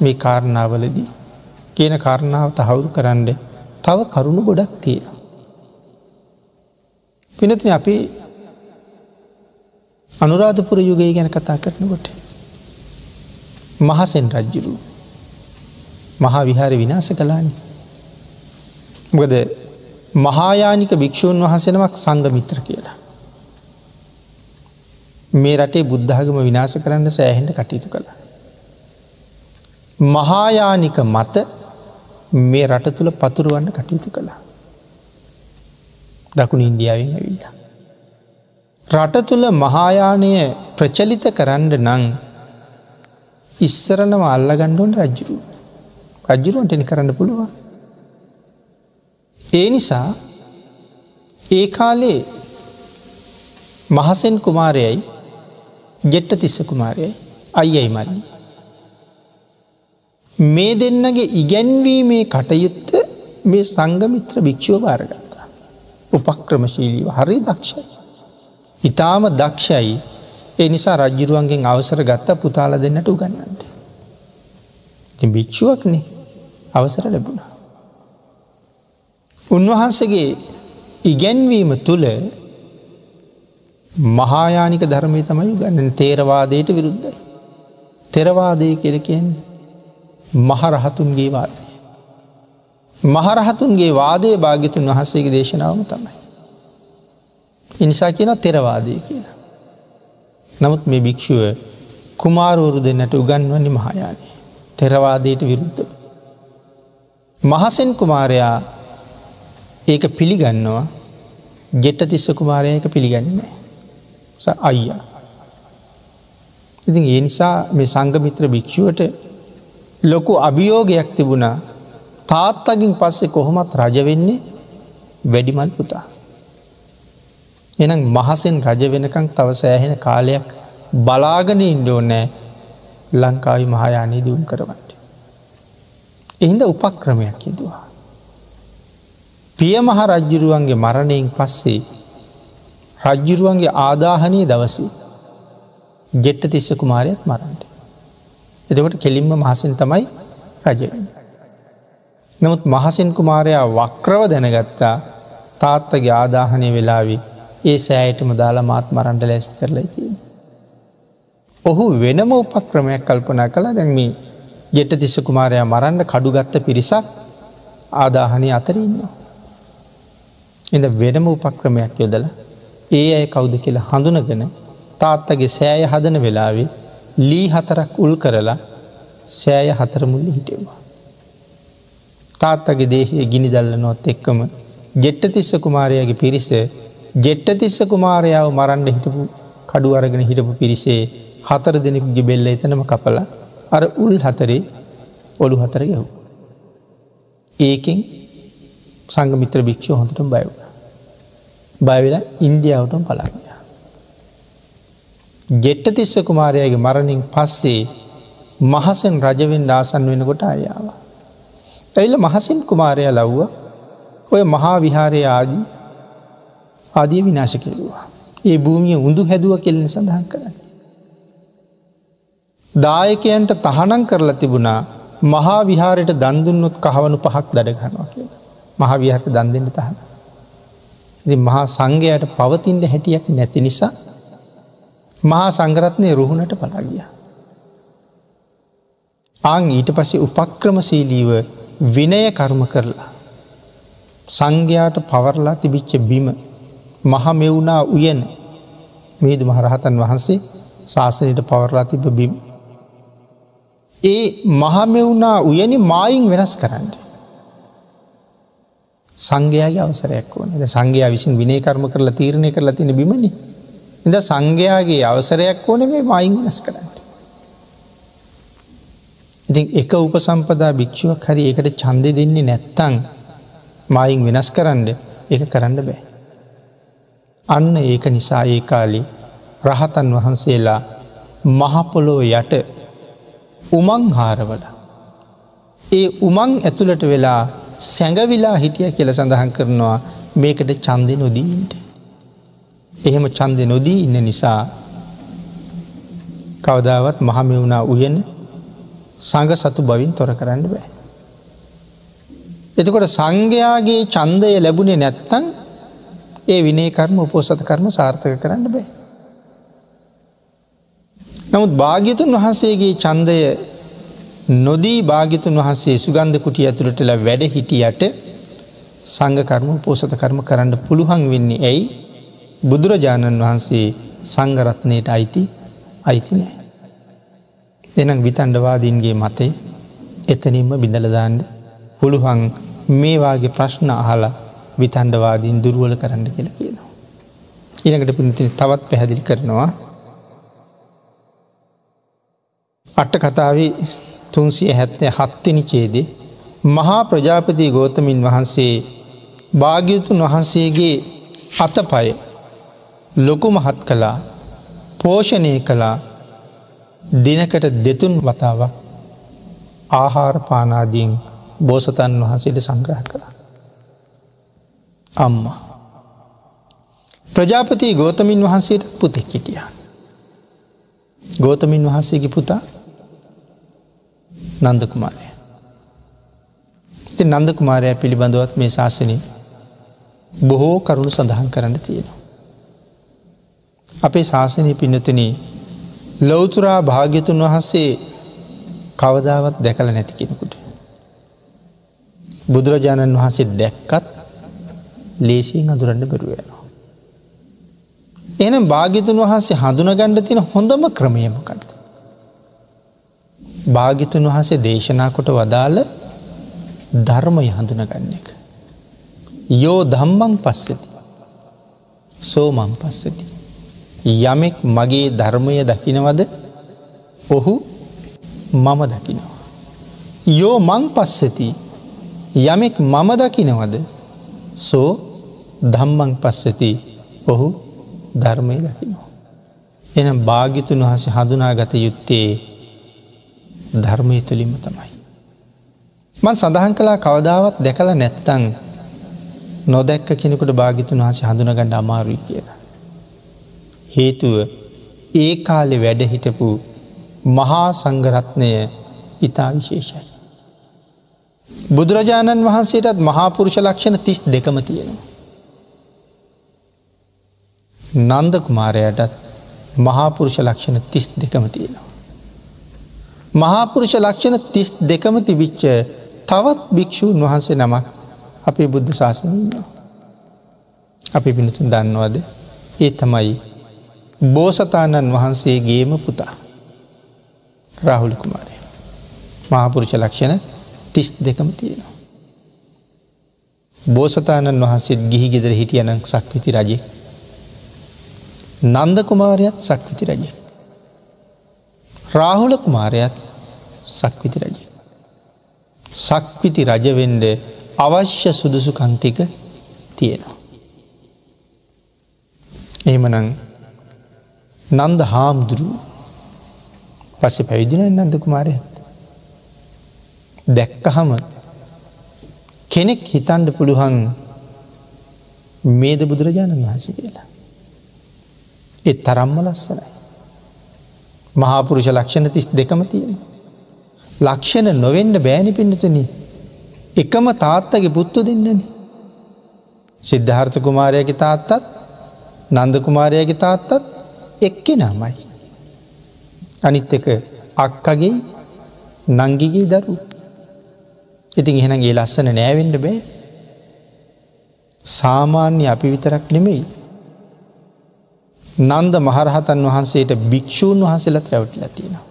මේ කාරණාවලදී කියන කාරණාව තහවුරු කරන්න තව කරුණු ගොඩක් තියෙන. පිනතින අපි අනුරාධපුර යුගය ගැන කතා කරනකොට මහසෙන් රජ්ජුරු මහා විහාර විනාස කලානි. මොකද මහායානික භික්‍ෂූන් වහසෙනවක් සංග මිත්‍ර කියලා. මේ රටේ බුද්ධාගම විනාස කරන්න සෑහෙන්ට කටයුතු කළ. මහායානික මත මේ රට තුළ පතුරුවන්න කටයුතු කළා. දකුණු ඉන්දියාවෙන් ඇවිල්ල. රට තුළ මහායානය ප්‍රචලිත කරන්න නං ඉස්සරනව අල්ල ගණ්ඩුවන් රජ්ජුරු රජ්ජුරුවන්ට එනි කරන්න පුළුවන්. ඒ නිසා ඒ කාලේ මහසෙන් කුමාරයයි ගෙට්ට තිස්ස කුමාරයයි අයියයි මල්ලි. මේ දෙන්නගේ ඉගැන්වීමේ කටයුත්ත මේ සංගමිත්‍ර භික්ෂුව භාරගත්තා. උපක්‍රමශීලීව හරි දක්ෂයි. ඉතාම දක්ෂයි ඒ නිසා රජ්ජුරුවන්ගෙන් අවසර ගත්ත පුතාල දෙන්නට උගන්නන්ට. ති භික්ෂුවක්නේ අවසර ලැබුණා. උන්වහන්සගේ ඉගැන්වීම තුළ මහායානික ධර්මය තමයි ගන්න තේරවාදයට විරුද්ධයි. තෙරවාදය කෙර කියන්නේ මහරහතුන්ගේ වාදය. මහරහතුන්ගේ වාදය භාගිතුන් වහන්සේගේ දේශනාවම තමයි. ඉනිසා කියන තෙරවාදය කියලා. නමුත් මේ භික්‍ෂුව කුමාරවරු දෙන්නට උගන්වන්නේ මහායානය තෙරවාදයට විරුද්ධ. මහසෙන් කුමාරයා ඒක පිළිගන්නවා ගෙට තිස්ස කුමාරයක පිළිගන්නේ අයියා. ඉතින් ඒ නිසා මේ සංගමිත්‍ර භික්‍ෂුවට ලොකු අභියෝගයක් තිබුණා තාත්තකින් පස්සේ කොහොමත් රජවෙන්නේ වැඩිමල් පුතා. එනම් මහසෙන් රජ වෙනකං තව සෑහෙන කාලයක් බලාගන ඉන්ඩෝ නෑ ලංකාවි මහායානී දියුම් කරවන්ට. එහින්ද උපක්‍රමයක් හිදවා. පිය මහ රජ්ජුරුවන්ගේ මරණයෙන් පස්සේ රජ්ජුරුවන්ගේ ආදාහනය දවසී ගෙට්ට තිස්ස කුමාරයත් මරන්ට. එදකොට කෙලින්ම මහසින් තමයි රජවෙන්. නමුත් මහසින් කුමාරයා වක්‍රව දැනගත්තා තාත්තගේ ආදාහනය වෙලාවි ඒ සෑයටම දාලා මාත් මරන්ට ලැස්ති කරලා තිය. ඔහු වෙනම උපක්‍රමයක් කල්පනා කළ දැන්ම ගෙට තිස්ස කුමාරයා මරන්න කඩුගත්ත පිරිසක් ආදාහනය අතර ඉන්නවා. එඳ වෙනම උපක්‍රමයක් යොදල ඒ අය කවුද කියලා හඳුනගෙන තාත්තගේ සෑය හදන වෙලාවේ ලී හතරක් උල් කරලා සෑය හතරමුල්ල හිටෙවා. තාත්තගේ දේහය ගිනි දල්ල නොත් එක්කම ගෙට්ට තිස්ස කුමාරයාගේ පිරිස ගෙට්ට තිස්ස කුමාරයාව මරන්ඩ හිටපු කඩු අරගෙන හිටපු පිරිසේ හතර දෙනෙකුගේ බෙල්ල එතනම කපල අර උල් හතරේ ඔළු හතර ගැව්. ඒකෙන් සංගමිත්‍ර භික්ෂව හොඳට බයව. බයවෙලා ඉන්දියාවටම පලාගිය. ගෙට්ට තිස්ස කුමාරයාගේ මරණින් පස්සේ මහසෙන් රජවෙන් ආසන් වෙනකොට අයාව. ඇයිල මහසින් කුමාරය ලව්ව ඔය මහා විහාරය ආදී ආදිය විනාශ කෙරවා. ඒ භූමිය උඳු හැදුව කෙල්ලෙන සඳහන් කරන්න. දායකයන්ට තහනං කරලා තිබුණා මහා විහාරයට දන්දුන්නොත් කහවනු පහක් දඩගන්නවා කිය. මහා විහාරට දන් දෙන්න තහන. ඉති මහා සංඝයට පවතින්ට හැටියක් නැති නිසා මහා සංගරත්නය රුහුණට පලාගිය. ආං ඊට පස්සේ උපක්‍රමශීලීව විනය කර්ම කරලා. සංඝයාට පවරලා තිබිච්ච බිම මහමෙවුනා උයන මේදු මහරහතන් වහන්සේ ශාසනයට පවරලා තිබ බිම්. ඒ මහමෙවුනා උයනි මායින් වෙනස් කරන්න. සංඝයාගේ අවසරයක් වන සංඝයා විසින් විනේ කර්ම කරලා තීරණය කරලා තින බිමනි එද සංඝයාගේ අවසරයක් ඕන මේ මයින් වෙනස් කරන්න. ඉතින් එක උපසම්පදා භික්ෂුවක් හරි එකට චන්දය දෙන්නේ නැත්තං මයින් වෙනස් කරන්න එක කරන්න බෑ. අන්න ඒක නිසා ඒ කාලි රහතන් වහන්සේලා මහපොලෝ යට උමං හාරවල. ඒ උමං ඇතුළට වෙලා සැඟවිලා හිටිය කියල සඳහන් කරනවා මේකට චන්දය නොදීන්ට. එහෙම චන්දය නොදී ඉන්න නිසා කවදාවත් මහමෙවුණා උයන සඟ සතු බවින් තොර කරන්න බෑ. එතකොට සංඝයාගේ චන්දය ලැබුණේ නැත්තං ඒ විනේ කර්ම උපෝසත කර්ම සාර්ථක කරන්න බෑ. නමුත් භාග්‍යතුන් වහන්සේගේ චන්දය නොදී භාගිතුන් වහන්සේ සුගන්ධ කුටිය ඇතුළටල වැඩ හිටියට සංඝකර්ම පෝසත කර්ම කරන්න පුළුවන් වෙන්නේ ඇයි බුදුරජාණන් වහන්සේ සංගරත්නයට අයිති අයිති නෑ. එනම් විතන්ඩවාදීන්ගේ මතේ එතනින්ම බිඳලදාන්න පුළුවන් මේවාගේ ප්‍රශ්න අහලා විතන්ඩවාදීන් දුරුවල කරන්න කියලා කියනවා. ඊළඟට පිනතින තවත් පැහැදිලි කරනවා අට්ට කතාවේ තුන්සිය හැත්තය හත්තිනි චේදේ මහා ප්‍රජාපති ගෝතමින් වහන්සේ භාග්‍යතුන් වහන්සේගේ අතපය ලොකු මහත් කළා පෝෂණය කළා දිනකට දෙතුන් වතාවක් ආහාර පානාදීන් බෝසතන් වහන්සේට සංග්‍රහ කළා. අම්මා. ප්‍රජාපති ගෝතමින් වහන්සේට පුතෙක් හිටිය. ගෝතමින් වහන්සේගේ පුතා නන්දකුමාරය. ති නන්දකුමාරය පිළිබඳවත් මේ ශාසනය බොහෝ කරුණු සඳහන් කරන්න තියෙනවා. අපේ ශාසනය පින්නතන ලොවතුරා භාග්‍යතුන් වහන්සේ කවදාවත් දැකල නැති කෙනෙකුට. බුදුරජාණන් වහන්සේ දැක්කත් ලේසින් අදුරන්න බැරුවයනවා. එනම් භාගිතුන් වහන්සේ හඳුනගණ්ඩ තින හොඳම ක්‍රමයමකක්ද. භාගිතුන් වහසේ දේශනා කොට වදාළ ධර්මය හඳුනගන්න එක. යෝ දම්මං පස්සති සෝමං පස්සති. යමෙක් මගේ ධර්මය දකිනවද ඔහු මම දකිනවා. යෝ මං පස්සති යමෙක් මම දකිනවද සෝ ධම්මං පස්සති ඔහු ධර්මය දකිනවා. එනම් භාගිතුන් වහස හඳුනා ගත යුත්තේ ධර්මය තුළින්ම තමයි. මන් සඳහන් කලා කවදාවත් දැකල නැත්තං නොදැක්ක කෙනෙකුට භාගිතුන් වහස හඳුනගණඩ අමාරුයි කියලා. හේතුව ඒ කාලෙ වැඩ හිටපු මහා සංගරත්නය ඉතා විශේෂයි. බුදුරජාණන් වහන්සේටත් මහාපුරුෂ ලක්ෂණ තිස් දෙකම තියෙනවා. නන්ද කුමාරයටත් මහාපුරුෂ ලක්ෂණ තිස් දෙකම තියෙනවා. මහාපුරුෂ ලක්ෂණ තිස් දෙකම තිබිච්ච තවත් භික්‍ෂූන් වහන්සේ නමක් අපේ බුද්ධ ශාසනන්නවා. අපි පිනතුන් දන්නවද ඒ තමයි බෝසතාණන් වහන්සේගේම පුතා රාහුලි කුමාරය. මහාපුරුෂ ලක්ෂණ තිස් දෙකම තියෙනවා. බෝසතාණන් වහන්සේත් ගිහි ගෙදර හිටියනං සක්විති රජෙක් නන්ද කුමාරයත් සක්විති රජ. රාහුල කුමාරයත් සක්විති රජ. සක්විති රජවෙන්ඩ අවශ්‍ය සුදුසු කන්ටික තියෙනවා. එහෙමනං නන්ද හාමුදුරු පස පැවිදින නන්ද කුමාරයත්. දැක්කහම කෙනෙක් හිතන්ඩ පුළුවන් මේද බුදුරජාණන් වහස කියලා. එ තරම්ම ලස්සනයි. මහාපුරුෂ ලක්ෂණ තිස් දෙකම තියෙන. ලක්ෂණ නොවෙන්ඩ බෑනි පිඩතන එකම තාත්තගේ පුත්තු දෙන්නන. සිද්ධාර්ථ කුමාරයගේ තාත්තත් නන්ද කුමාරයගේ තාත්තත් එක්කෙ නාමයි. අනිත් එක අක්කගේ නංගිගේ දරු. ඉතින් එහෙනගේ ලස්සන නෑවෙන්ඩ බෑ. සාමාන්‍ය අපි විතරක් නෙමෙයි නන්ද මහරහතන් වහන්සේට භික්‍ෂූන් වහන්සේලත් රැවටිලා තියෙනවා.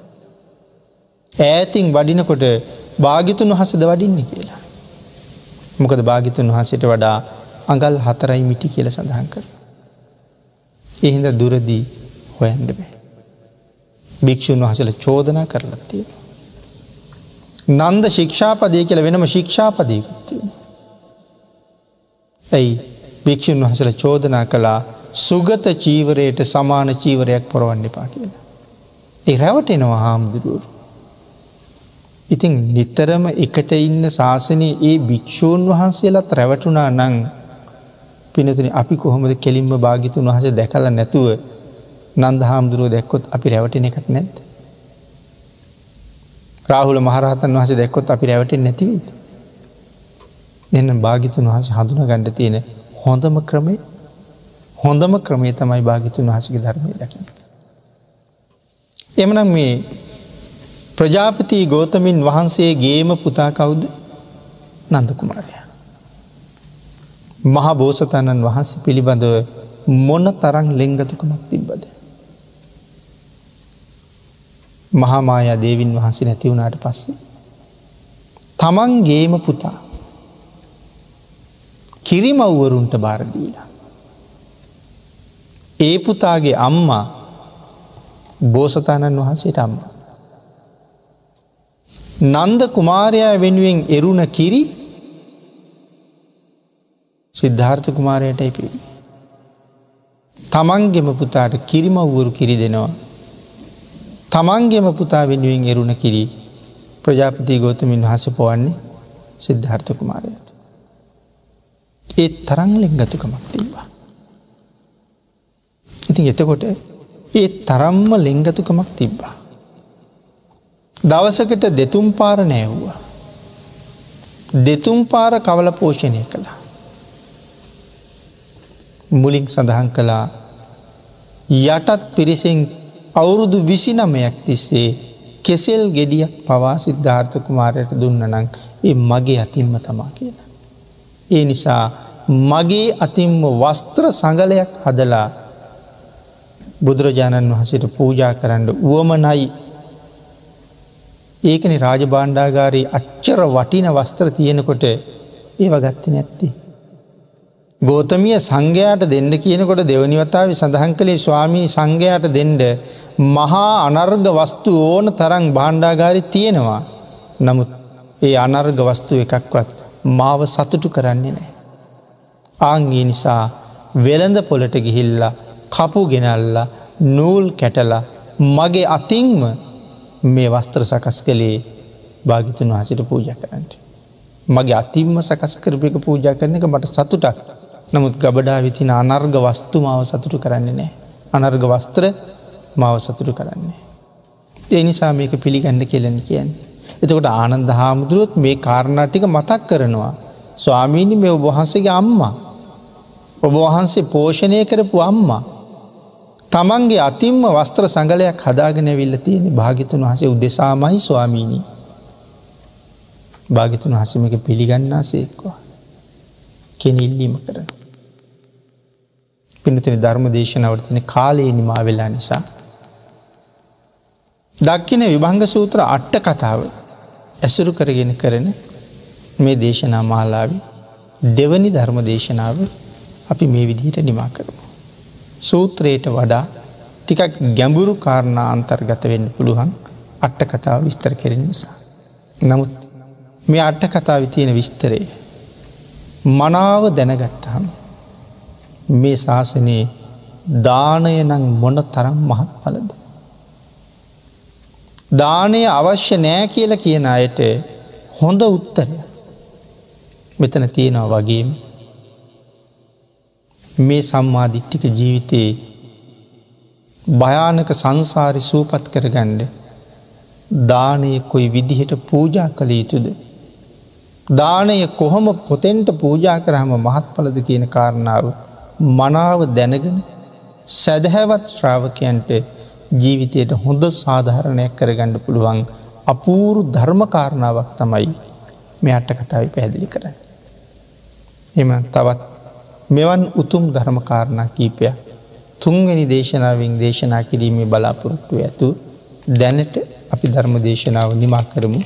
ඈතින් වඩිනකොට භාගිතුන් වහසද වඩින්න කියලා. මොකද භාගිතුන් වහසට වඩා අඟල් හතරයි මිටි කියල සඳහන් කර. එහින්ද දුරදී හොයන්ඩ බෑ. භික්‍ෂූන් වහසල චෝදනා කරලත්තිය. නන්ද ශික්ෂාපදය කියල වෙනම ශික්ෂාපදයකුත්තිය. ඇයි භික්‍ෂූන් වහසල චෝදනා කලා සුගත චීවරයට සමාන චීවරයක් පොරවන්න එපා කියලා. ඒ රැවටෙනවා හාමුදුරුවරු. ඉතින් නිතරම එකට ඉන්න ශාසනයේ ඒ භික්‍ෂූන් වහන්සේලත් රැවටුනා නං පිනතුන අපි කොහොමද කෙලින්ම භාගිතුන් වහස දැකල නැතුව නන්ද හාමුදුරුව දැක්කොත් අපි රැවටෙන එකක් නැත්. රාහුල මහරහතන් වහස දැක්කොත් අපි රැවටෙන් නැතිවීද. එන්න භාගිතුන් වහස හඳුන ගණඩ තියෙන හොඳම ක්‍රමේ හොඳම ක්‍රමේ තමයි භාගිතුන් වහසගේ ධර්මය දකින. එමනම් මේ ප්‍රජාපති ගෝතමින් වහන්සේ ගේම පුතා කවුද නන්දකුමාරය. මහා බෝසතණන් වහන්සේ පිළිබඳව මොන්න තරං ලෙංගතුකමක් තිබ්බද. මහාමායා දේවින් වහන්සේ නැතිවුණට පස්සේ. තමන් ගේම පුතා කිරිමව්වරුන්ට භාරදීලා. ඒ පුතාගේ අම්මා බෝසතාණන් වහන්සේට අම්ම. නන්ද කුමාරයා වෙනුවෙන් එරුණ කිරි සිද්ධාර්ථ කුමාරයටයි පිරි. තමන්ගෙම පුතාට කිරිමව්වරු කිරි දෙනවා. තමන්ගෙම පුතා වෙනුවෙන් එරුණ කිරි ප්‍රජාපති ගෝතමින් වහස පොවන්නේ සිද්ධාර්ථ කුමාරයට. ඒත් තරං ලෙංගතුකමක් තිබවා. ඉතින් එතකොට ඒ තරම්ම ලෙංගතුකමක් තිබ්බා. දවසකට දෙතුම් පාර නෑව්වා. දෙතුම් පාර කවල පෝෂණය කළා. මුලින් සඳහන් කළා යටත් පිරිසෙන් අවුරුදු විසි නමයක් තිස්සේ කෙසෙල් ගෙඩියක් පවා සිද්ධාර්ථ කුමාරයට දුන්න නං ඒ මගේ අතින්ම තමා කියලා. ඒ නිසා මගේ අතින්ම වස්ත්‍ර සඟලයක් හදලා බුදුරජාණන් වහසට පූජා කරන්න වුවමනයි ඒකන රාජබාණ්ඩාගාරී අච්චර වටින වස්ත්‍ර තියෙනකොට ඒව ගත්ත නැත්ති. ගෝතමිය සංඝයාට දෙන්න කියනකොට දෙවනිවතාව සඳහන් කළේ ස්වාමී සංඝයාට දෙන්ඩ මහා අනර්ග වස්තු ඕන තරං බාණ්ඩාගාරි තියෙනවා. නමුත් ඒ අනර්ග වස්තු එකක්වත් මාව සතුටු කරන්නේ නෑ. ආංගේ නිසා වෙළඳ පොලට ගිහිල්ලා කපු ගෙනල්ල නූල් කැටලා මගේ අතිංම මේ වස්ත්‍ර සකස් කළේ භාගිතන් වහසිට පූජ කරන්නට. මගේ අතිම්ම සකස් කරපයක පූජ කරන එක මට සතුටක් නමුත් ගබඩා විතින අනර්ග වස්තු මාව සතුටු කරන්නේ නෑ. අනර්ග වස්ත්‍ර මාව සතුටු කරන්නේ. ඒ නිසා මේක පිළිගන්න කෙලෙන කියන්නේ. එතකොට ආනන්ද හාමුදුරුවොත් මේ කාරණාටික මතක් කරනවා. ස්වාමීණි මෙ ඔබහන්සගේ අම්මා. ඔබ වහන්සේ පෝෂණය කරපු අම්මා. තමන්ගේ අතිම්ම වස්ත්‍ර සඟලයක් හදාගෙන විල්ල තියෙන භාගිතුන් වහසේ උදෙසාමයි ස්වාමීණී. භාගිතුන් හසමික පිළිගන්නා සේක්වා. කෙනඉල්ලීම කරන. පිනතින ධර්ම දේශනවර්තින කාලයේ නිමා වෙලා නිසා. දක්කින විභංග සූත්‍ර අට්ට කතාව ඇසුරු කරගෙන කරන මේ දේශනා මාලාවි දෙවනි ධර්ම දේශනාව අපි මේ විදිහට නිමා කරමු. සූත්‍රයට වඩා ටිකක් ගැඹුරු කාරණා අන්තර්ගත වෙන්න පුළුවන් අට්ට කතාව විස්තර කෙරෙන නිසා. නමුත් මේ අට්ට කතාවි තියෙන විස්තරේ මනාව දැනගත්තහම මේ ශාසනයේ දානය නං මොන තරම් මහත් පලද. දානය අවශ්‍ය නෑ කියල කියන අයට හොඳ උත්තරය මෙතන තියෙනවා වගේම මේ සම්මාධිට්ටික ජීවිතයේ භයානක සංසාරි සූපත් කරගණ්ඩ දානය කොයි විදිහට පූජා කළ යුතුද. දානය කොහොම පොතෙන්ට පූජා කරහම මහත්ඵලද කියන කාරණාව මනාව දැනගෙන සැදහැවත් ශ්‍රාවකයන්ට ජීවිතයට හොඳ සාධාරණයක් කරගණ්ඩ පුළුවන් අපූරු ධර්මකාරණාවක් තමයි මේ අට්ට කතාව පැහැදිලි කරන්න. එම තවත් මෙවන් උතුම් ධර්මකාරණා කීපයක් තුන්වැනි දේශනාවෙන් දේශනා කිරීමේ බලාපොරොත්තු ඇතු දැනට අපි ධර්ම දේශනාව නිමා කරමු